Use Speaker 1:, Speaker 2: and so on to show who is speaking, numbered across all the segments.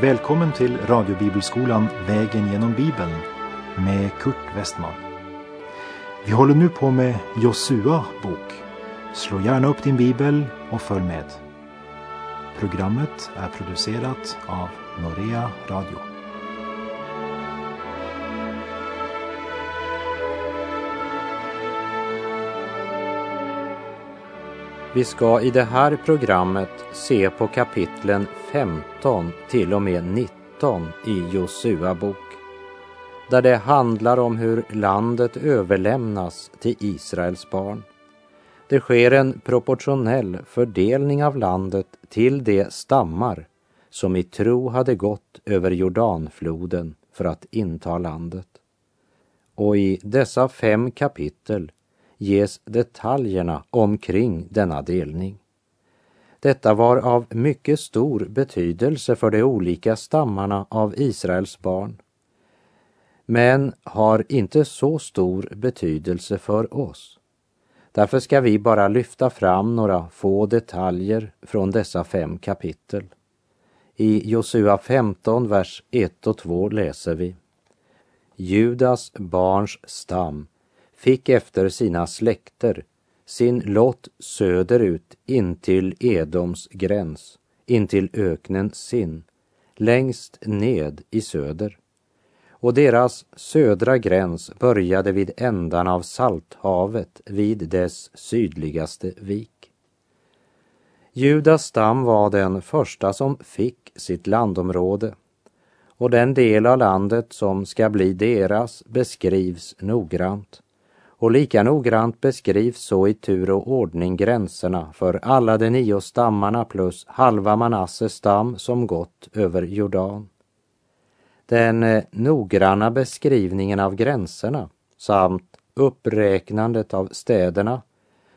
Speaker 1: Välkommen till radiobibelskolan Vägen genom Bibeln med Kurt Westman. Vi håller nu på med Josua bok. Slå gärna upp din bibel och följ med. Programmet är producerat av Norea Radio.
Speaker 2: Vi ska i det här programmet se på kapitlen 15 till och med 19 i Josua bok, där det handlar om hur landet överlämnas till Israels barn. Det sker en proportionell fördelning av landet till de stammar som i tro hade gått över Jordanfloden för att inta landet. Och i dessa fem kapitel ges detaljerna omkring denna delning. Detta var av mycket stor betydelse för de olika stammarna av Israels barn, men har inte så stor betydelse för oss. Därför ska vi bara lyfta fram några få detaljer från dessa fem kapitel. I Josua 15, vers 1 och 2 läser vi Judas barns stam fick efter sina släkter sin lott söderut intill Edoms gräns, intill öknen Sin, längst ned i söder. Och deras södra gräns började vid ändan av Salthavet vid dess sydligaste vik. Judas stam var den första som fick sitt landområde och den del av landet som ska bli deras beskrivs noggrant och lika noggrant beskrivs så i tur och ordning gränserna för alla de nio stammarna plus halva Manasses stam som gått över Jordan. Den eh, noggranna beskrivningen av gränserna samt uppräknandet av städerna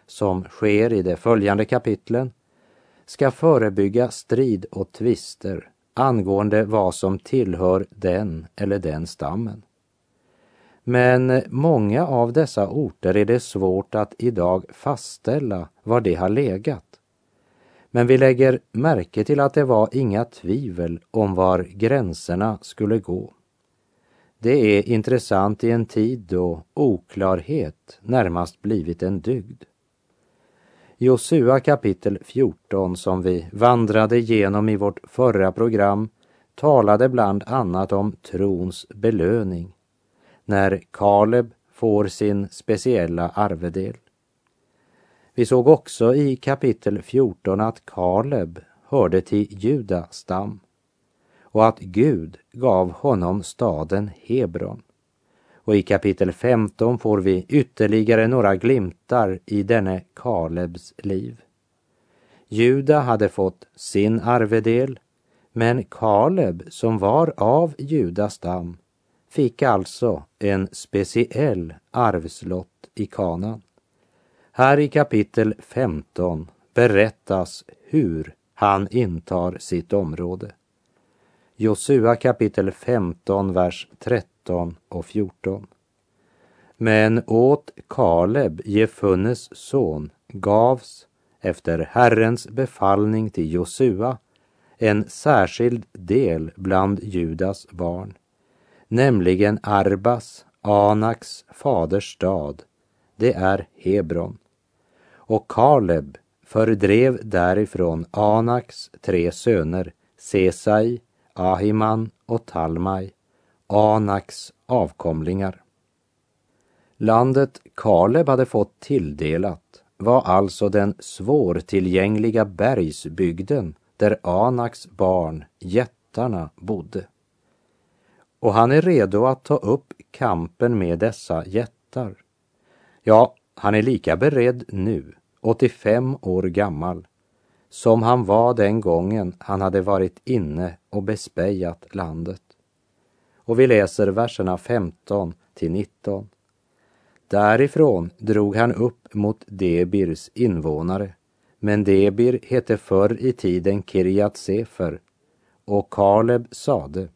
Speaker 2: som sker i de följande kapitlen ska förebygga strid och tvister angående vad som tillhör den eller den stammen. Men många av dessa orter är det svårt att idag fastställa var de har legat. Men vi lägger märke till att det var inga tvivel om var gränserna skulle gå. Det är intressant i en tid då oklarhet närmast blivit en dygd. Josua kapitel 14 som vi vandrade igenom i vårt förra program talade bland annat om trons belöning när Kaleb får sin speciella arvedel. Vi såg också i kapitel 14 att Kaleb hörde till Juda stam och att Gud gav honom staden Hebron. Och i kapitel 15 får vi ytterligare några glimtar i denne Kalebs liv. Juda hade fått sin arvedel, men Kaleb som var av Judas stam fick alltså en speciell arvslott i kanan. Här i kapitel 15 berättas hur han intar sitt område. Josua kapitel 15, vers 13 och 14. Men åt Kaleb, Jefunnes son, gavs efter Herrens befallning till Josua en särskild del bland Judas barn nämligen Arbas, Anaks faders stad, det är Hebron. Och Kaleb fördrev därifrån Anaks tre söner, Sesai, Ahiman och Talmai, Anaks avkomlingar. Landet Kaleb hade fått tilldelat var alltså den svårtillgängliga bergsbygden där Anaks barn, jättarna, bodde och han är redo att ta upp kampen med dessa jättar. Ja, han är lika beredd nu, 85 år gammal, som han var den gången han hade varit inne och bespejat landet. Och vi läser verserna 15 till 19. Därifrån drog han upp mot Debirs invånare, men Debir hette förr i tiden Kirjat Sefer, och Kaleb sade,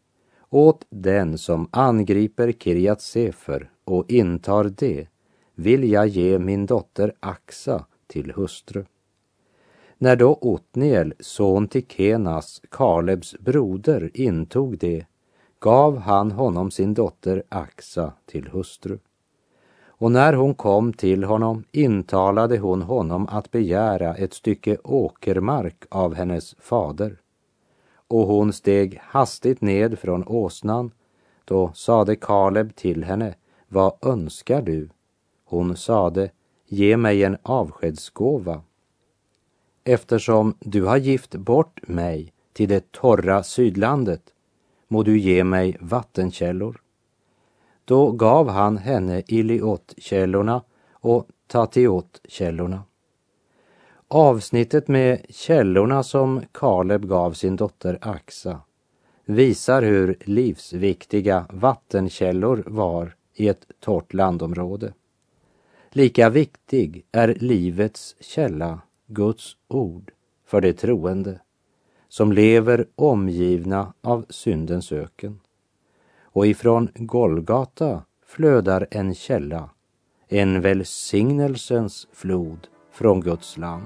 Speaker 2: åt den som angriper Kirjat Sefer och intar det vill jag ge min dotter Axa till hustru. När då Otniel, son till Kenas, Kalebs broder, intog det gav han honom sin dotter Axa till hustru. Och när hon kom till honom intalade hon honom att begära ett stycke åkermark av hennes fader. Och hon steg hastigt ned från åsnan. Då sade Kaleb till henne, vad önskar du? Hon sade, ge mig en avskedsgåva. Eftersom du har gift bort mig till det torra sydlandet må du ge mig vattenkällor. Då gav han henne Iliot-källorna och Tatiot-källorna. Avsnittet med källorna som Kaleb gav sin dotter Axa visar hur livsviktiga vattenkällor var i ett torrt landområde. Lika viktig är livets källa, Guds ord, för de troende som lever omgivna av syndens öken. Och ifrån Golgata flödar en källa, en välsignelsens flod från Guds land.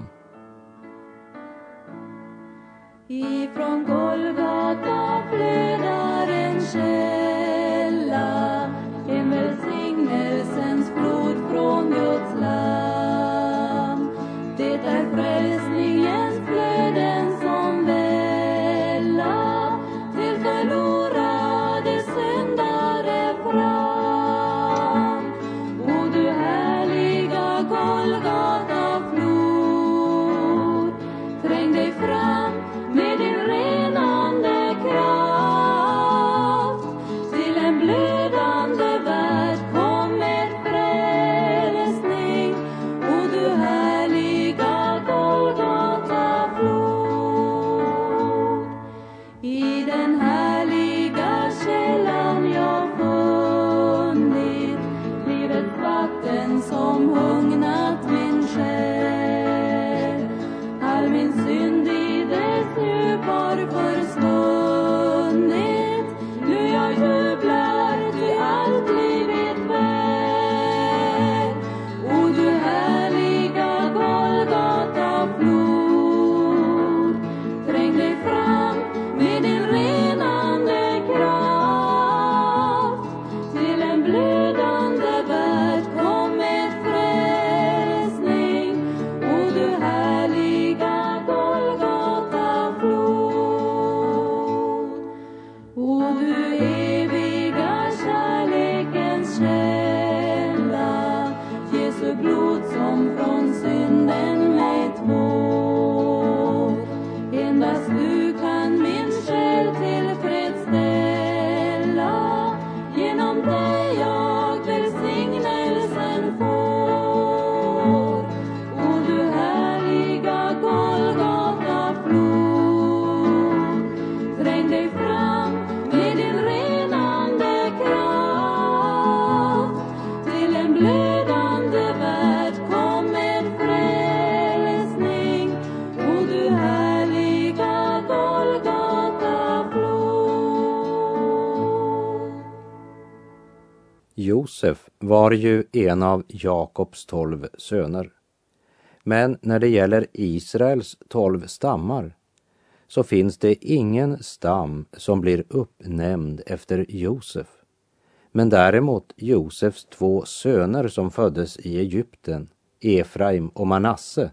Speaker 3: Ifrån Golgata flödar en själ O du
Speaker 2: Josef var ju en av Jakobs tolv söner. Men när det gäller Israels tolv stammar så finns det ingen stam som blir uppnämnd efter Josef. Men däremot Josefs två söner som föddes i Egypten, Efraim och Manasse,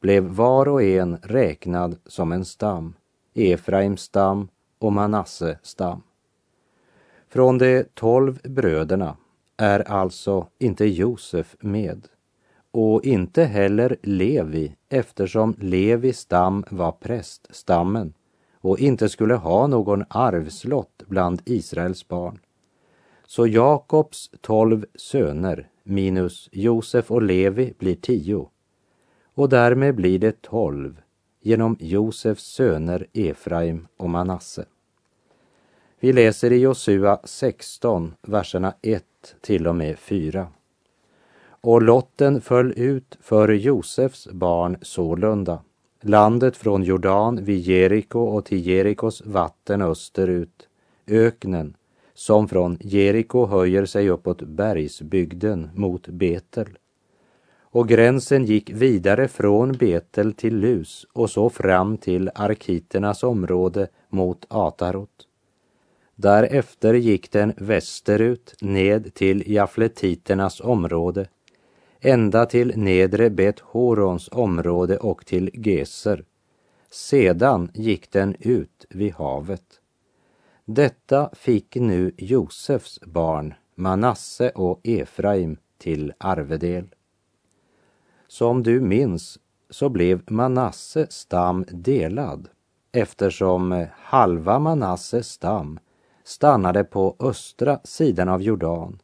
Speaker 2: blev var och en räknad som en stam, Efraims stam och Manasse stam. Från de tolv bröderna är alltså inte Josef med och inte heller Levi eftersom Levis stam var präststammen och inte skulle ha någon arvslott bland Israels barn. Så Jakobs tolv söner minus Josef och Levi blir tio och därmed blir det tolv genom Josefs söner Efraim och Manasse. Vi läser i Josua 16, verserna 1 till och med fyra. Och lotten föll ut för Josefs barn sålunda. Landet från Jordan vid Jeriko och till Jerikos vatten österut, öknen som från Jeriko höjer sig uppåt bergsbygden mot Betel. och gränsen gick vidare från Betel till Lus och så fram till arkiternas område mot Atarot. Därefter gick den västerut ned till jafletiternas område, ända till nedre Bet Horons område och till Geser. Sedan gick den ut vid havet. Detta fick nu Josefs barn, Manasse och Efraim, till arvedel. Som du minns så blev Manasse stam delad eftersom halva Manasses stam stannade på östra sidan av Jordan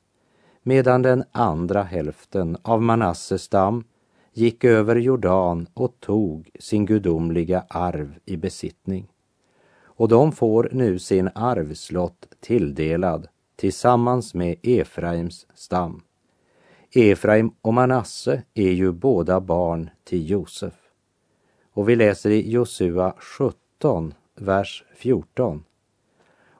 Speaker 2: medan den andra hälften av Manasses stam gick över Jordan och tog sin gudomliga arv i besittning. Och de får nu sin arvslott tilldelad tillsammans med Efraims stam. Efraim och Manasse är ju båda barn till Josef. Och vi läser i Josua 17, vers 14.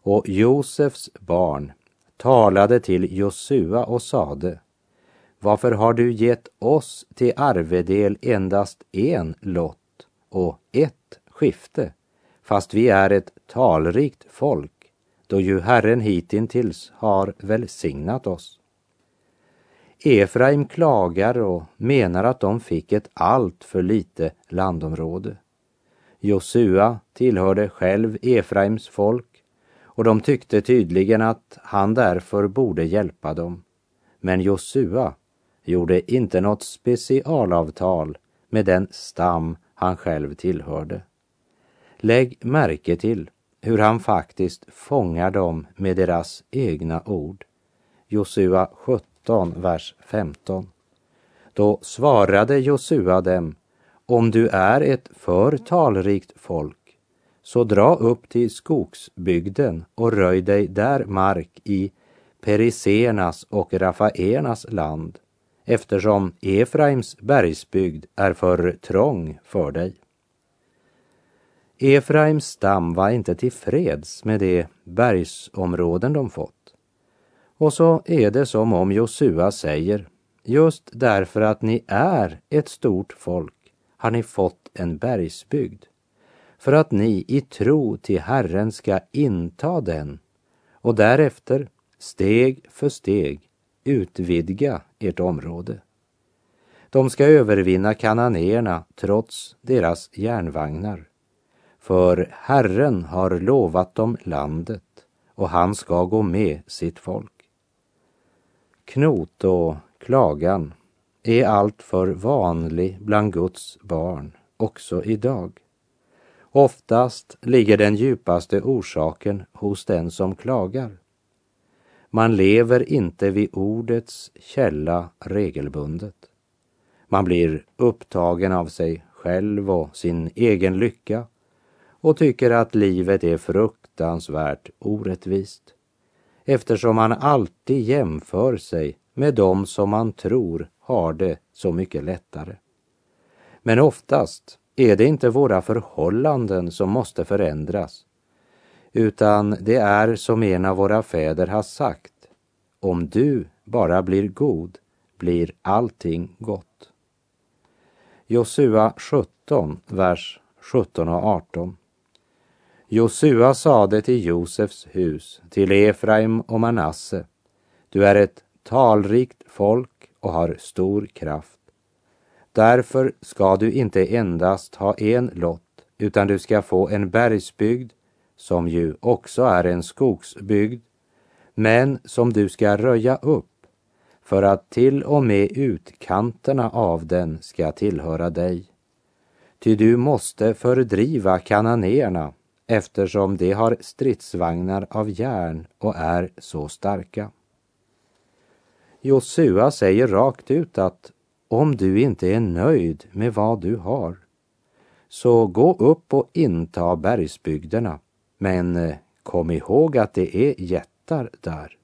Speaker 2: Och Josefs barn talade till Josua och sade Varför har du gett oss till arvedel endast en lott och ett skifte, fast vi är ett talrikt folk, då ju Herren hitintills har välsignat oss? Efraim klagar och menar att de fick ett allt för lite landområde. Josua tillhörde själv Efraims folk och de tyckte tydligen att han därför borde hjälpa dem. Men Josua gjorde inte något specialavtal med den stam han själv tillhörde. Lägg märke till hur han faktiskt fångar dem med deras egna ord. Josua 17 vers 15. Då svarade Josua dem, om du är ett för talrikt folk, så dra upp till skogsbygden och röj dig där mark i perisernas och Rafaernas land, eftersom Efraims bergsbygd är för trång för dig. Efraims stam var inte tillfreds med de bergsområden de fått. Och så är det som om Josua säger, just därför att ni är ett stort folk har ni fått en bergsbygd, för att ni i tro till Herren ska inta den och därefter steg för steg utvidga ert område. De ska övervinna kananéerna trots deras järnvagnar. För Herren har lovat dem landet och han ska gå med sitt folk. Knot och klagan är alltför vanlig bland Guds barn också idag. Oftast ligger den djupaste orsaken hos den som klagar. Man lever inte vid ordets källa regelbundet. Man blir upptagen av sig själv och sin egen lycka och tycker att livet är fruktansvärt orättvist eftersom man alltid jämför sig med dem som man tror har det så mycket lättare. Men oftast är det inte våra förhållanden som måste förändras, utan det är som en av våra fäder har sagt, om du bara blir god blir allting gott. Josua 17, vers 17 och 18. Josua sade till Josefs hus, till Efraim och Manasse, du är ett talrikt folk och har stor kraft. Därför ska du inte endast ha en lott, utan du ska få en bergsbygd, som ju också är en skogsbygd, men som du ska röja upp, för att till och med utkanterna av den ska tillhöra dig. Ty du måste fördriva kananéerna eftersom de har stridsvagnar av järn och är så starka. Josua säger rakt ut att om du inte är nöjd med vad du har, så gå upp och inta bergsbygderna. Men eh, kom ihåg att det är jättar där.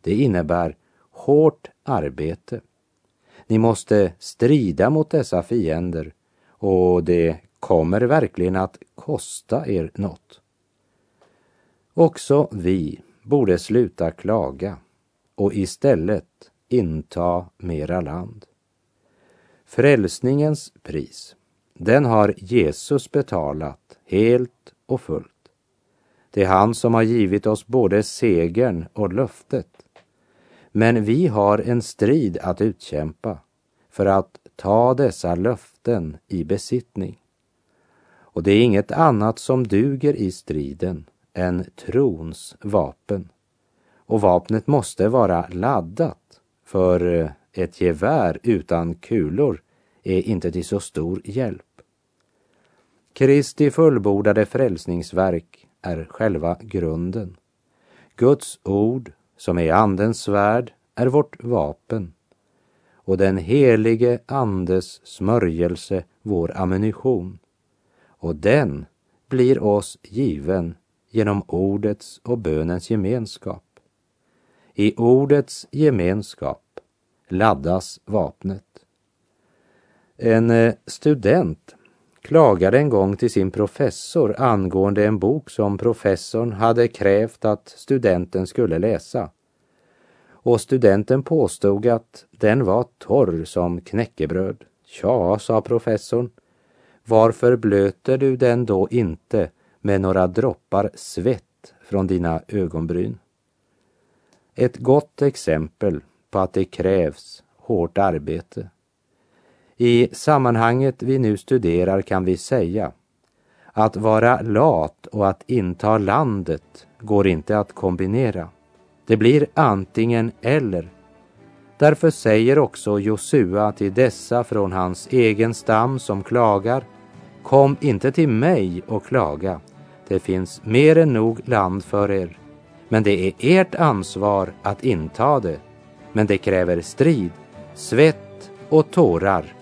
Speaker 2: Det innebär hårt arbete. Ni måste strida mot dessa fiender och det kommer verkligen att kosta er något. Också vi borde sluta klaga och istället inta mera land. Frälsningens pris, den har Jesus betalat helt och fullt. Det är han som har givit oss både segern och löftet. Men vi har en strid att utkämpa för att ta dessa löften i besittning. Och det är inget annat som duger i striden än trons vapen. Och vapnet måste vara laddat, för eh, ett gevär utan kulor är inte till så stor hjälp. Kristi fullbordade frälsningsverk är själva grunden. Guds ord, som är Andens svärd, är vårt vapen och den helige Andes smörjelse vår ammunition. Och den blir oss given genom ordets och bönens gemenskap. I ordets gemenskap laddas vapnet. En eh, student klagade en gång till sin professor angående en bok som professorn hade krävt att studenten skulle läsa. Och studenten påstod att den var torr som knäckebröd. Tja, sa professorn, varför blöter du den då inte med några droppar svett från dina ögonbryn? Ett gott exempel på att det krävs hårt arbete. I sammanhanget vi nu studerar kan vi säga att vara lat och att inta landet går inte att kombinera. Det blir antingen eller. Därför säger också Josua till dessa från hans egen stam som klagar Kom inte till mig och klaga. Det finns mer än nog land för er. Men det är ert ansvar att inta det. Men det kräver strid, svett och tårar.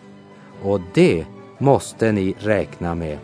Speaker 2: Och det måste ni räkna med.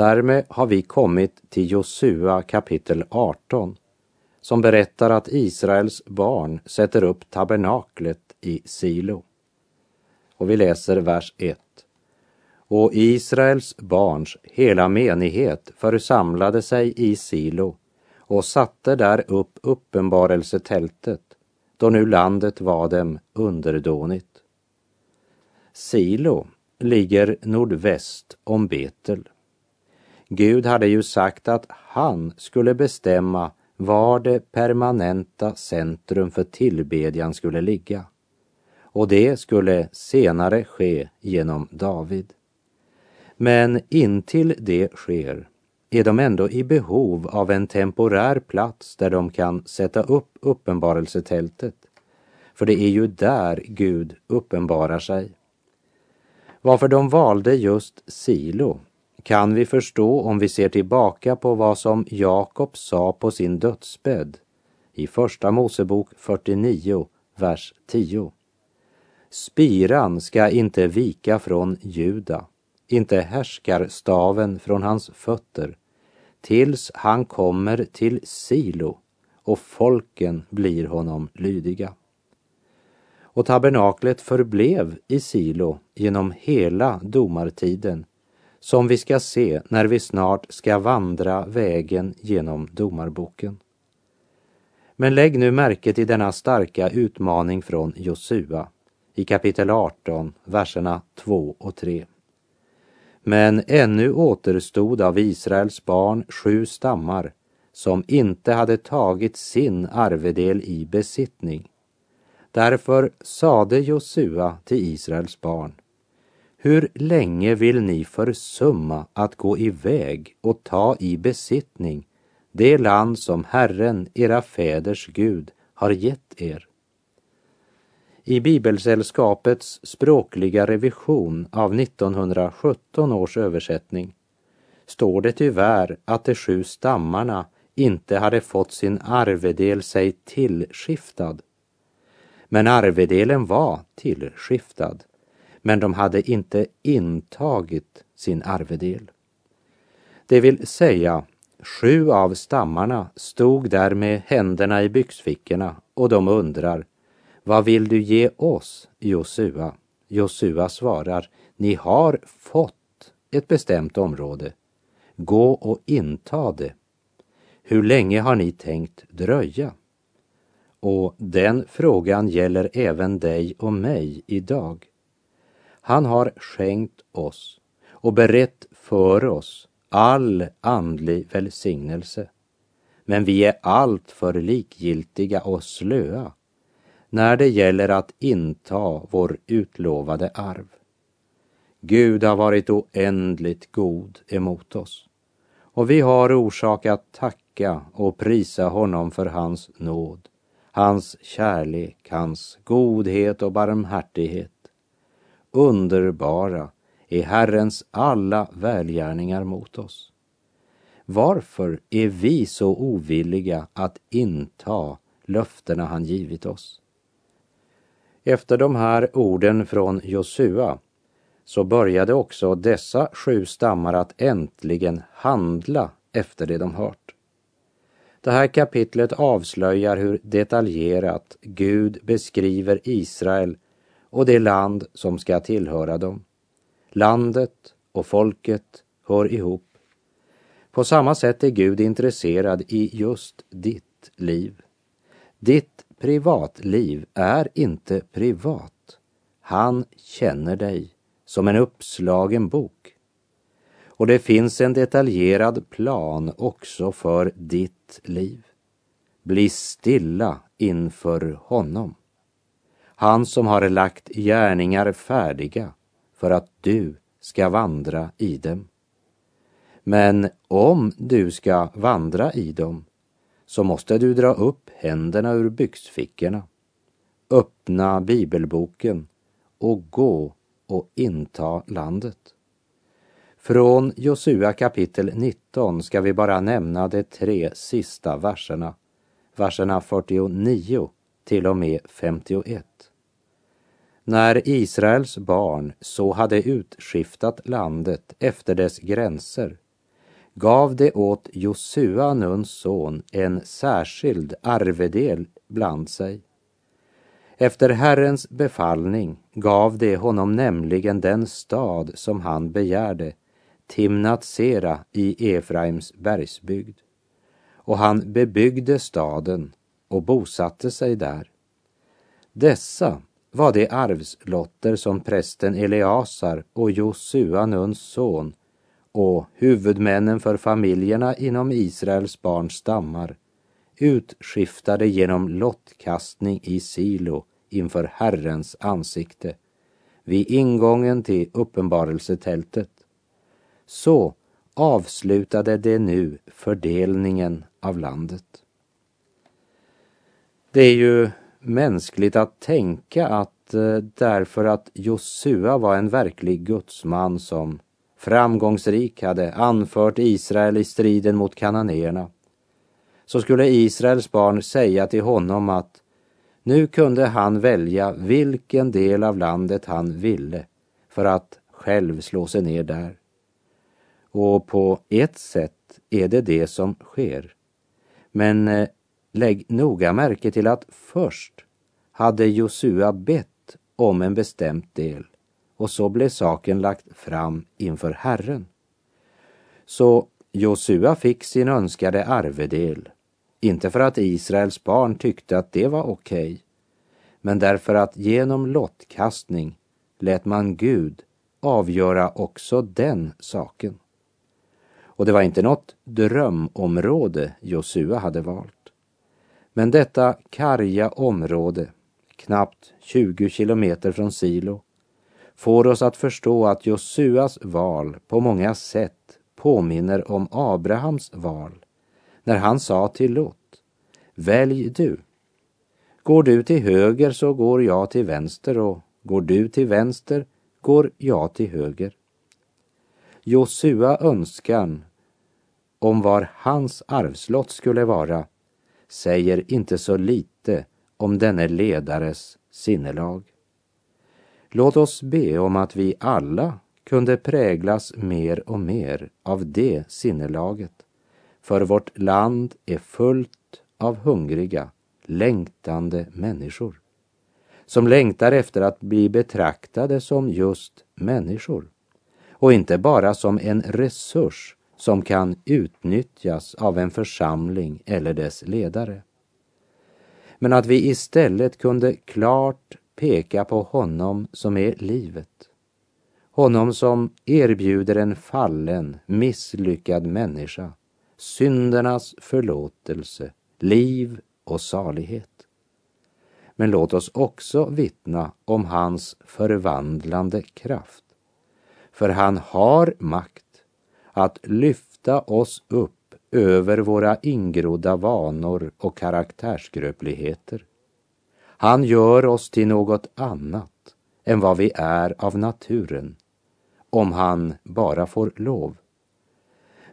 Speaker 2: Därmed har vi kommit till Josua kapitel 18 som berättar att Israels barn sätter upp tabernaklet i Silo. Och vi läser vers 1. Och Israels barns hela menighet församlade sig i Silo och satte där upp uppenbarelsetältet, då nu landet var dem underdånigt. Silo ligger nordväst om Betel Gud hade ju sagt att han skulle bestämma var det permanenta centrum för tillbedjan skulle ligga. Och det skulle senare ske genom David. Men intill det sker är de ändå i behov av en temporär plats där de kan sätta upp uppenbarelsetältet. För det är ju där Gud uppenbarar sig. Varför de valde just Silo kan vi förstå om vi ser tillbaka på vad som Jakob sa på sin dödsbädd i Första Mosebok 49, vers 10. Spiran ska inte vika från Juda, inte härskar staven från hans fötter, tills han kommer till Silo och folken blir honom lydiga. Och tabernaklet förblev i Silo genom hela domartiden, som vi ska se när vi snart ska vandra vägen genom domarboken. Men lägg nu märke till denna starka utmaning från Josua i kapitel 18, verserna 2 och 3. Men ännu återstod av Israels barn sju stammar som inte hade tagit sin arvedel i besittning. Därför sade Josua till Israels barn, hur länge vill ni försumma att gå iväg och ta i besittning det land som Herren, era fäders Gud, har gett er? I Bibelsällskapets språkliga revision av 1917 års översättning står det tyvärr att de sju stammarna inte hade fått sin arvedel sig tillskiftad. Men arvedelen var tillskiftad, men de hade inte intagit sin arvedel. Det vill säga, sju av stammarna stod där med händerna i byxfickorna och de undrar, vad vill du ge oss, Josua? Josua svarar, ni har fått ett bestämt område. Gå och inta det. Hur länge har ni tänkt dröja? Och den frågan gäller även dig och mig idag. Han har skänkt oss och berett för oss all andlig välsignelse. Men vi är allt för likgiltiga och slöa när det gäller att inta vår utlovade arv. Gud har varit oändligt god emot oss och vi har orsak att tacka och prisa honom för hans nåd, hans kärlek, hans godhet och barmhärtighet. Underbara är Herrens alla välgärningar mot oss. Varför är vi så ovilliga att inta löftena han givit oss? Efter de här orden från Josua så började också dessa sju stammar att äntligen handla efter det de hört. Det här kapitlet avslöjar hur detaljerat Gud beskriver Israel och det land som ska tillhöra dem. Landet och folket hör ihop. På samma sätt är Gud intresserad i just ditt liv. Ditt privatliv är inte privat. Han känner dig som en uppslagen bok. Och det finns en detaljerad plan också för ditt liv. Bli stilla inför honom. Han som har lagt gärningar färdiga för att du ska vandra i dem. Men om du ska vandra i dem så måste du dra upp händerna ur byxfickorna, öppna bibelboken och gå och inta landet. Från Josua kapitel 19 ska vi bara nämna de tre sista verserna, verserna 49 till och med 51. När Israels barn så hade utskiftat landet efter dess gränser gav det åt Josua, Nuns son, en särskild arvedel bland sig. Efter Herrens befallning gav det honom nämligen den stad som han begärde, Timnatsera i Efraims bergsbygd. Och han bebyggde staden och bosatte sig där. Dessa var de arvslotter som prästen Eleasar och Josua, Nuns son, och huvudmännen för familjerna inom Israels barns stammar utskiftade genom lottkastning i Silo inför Herrens ansikte vid ingången till uppenbarelsetältet. Så avslutade det nu fördelningen av landet. Det är ju mänskligt att tänka att eh, därför att Josua var en verklig gudsman som framgångsrik hade anfört Israel i striden mot kananéerna så skulle Israels barn säga till honom att Nu kunde han välja vilken del av landet han ville för att själv slå sig ner där. Och på ett sätt är det det som sker. Men eh, lägg noga märke till att först hade Josua bett om en bestämd del och så blev saken lagt fram inför Herren. Så Josua fick sin önskade arvedel, inte för att Israels barn tyckte att det var okej, okay, men därför att genom lottkastning lät man Gud avgöra också den saken. Och det var inte något drömområde Josua hade valt. Men detta karga område, knappt 20 kilometer från Silo, får oss att förstå att Josuas val på många sätt påminner om Abrahams val när han sa till Lot, välj du. Går du till höger så går jag till vänster och går du till vänster går jag till höger. Josua önskan om var hans arvslott skulle vara säger inte så lite om denne ledares sinnelag. Låt oss be om att vi alla kunde präglas mer och mer av det sinnelaget. För vårt land är fullt av hungriga, längtande människor som längtar efter att bli betraktade som just människor och inte bara som en resurs som kan utnyttjas av en församling eller dess ledare. Men att vi istället kunde klart peka på honom som är livet. Honom som erbjuder en fallen, misslyckad människa syndernas förlåtelse, liv och salighet. Men låt oss också vittna om hans förvandlande kraft. För han har makt att lyfta oss upp över våra ingrodda vanor och karaktärsgröpligheter. Han gör oss till något annat än vad vi är av naturen, om han bara får lov.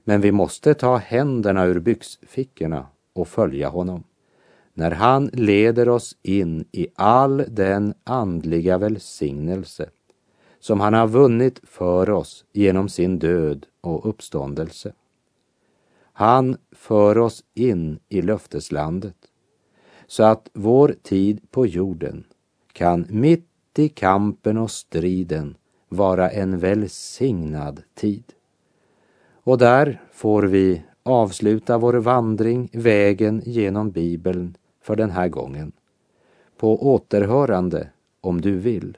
Speaker 2: Men vi måste ta händerna ur byxfickorna och följa honom när han leder oss in i all den andliga välsignelse som han har vunnit för oss genom sin död och uppståndelse. Han för oss in i löfteslandet så att vår tid på jorden kan mitt i kampen och striden vara en välsignad tid. Och där får vi avsluta vår vandring vägen genom Bibeln för den här gången. På återhörande om du vill.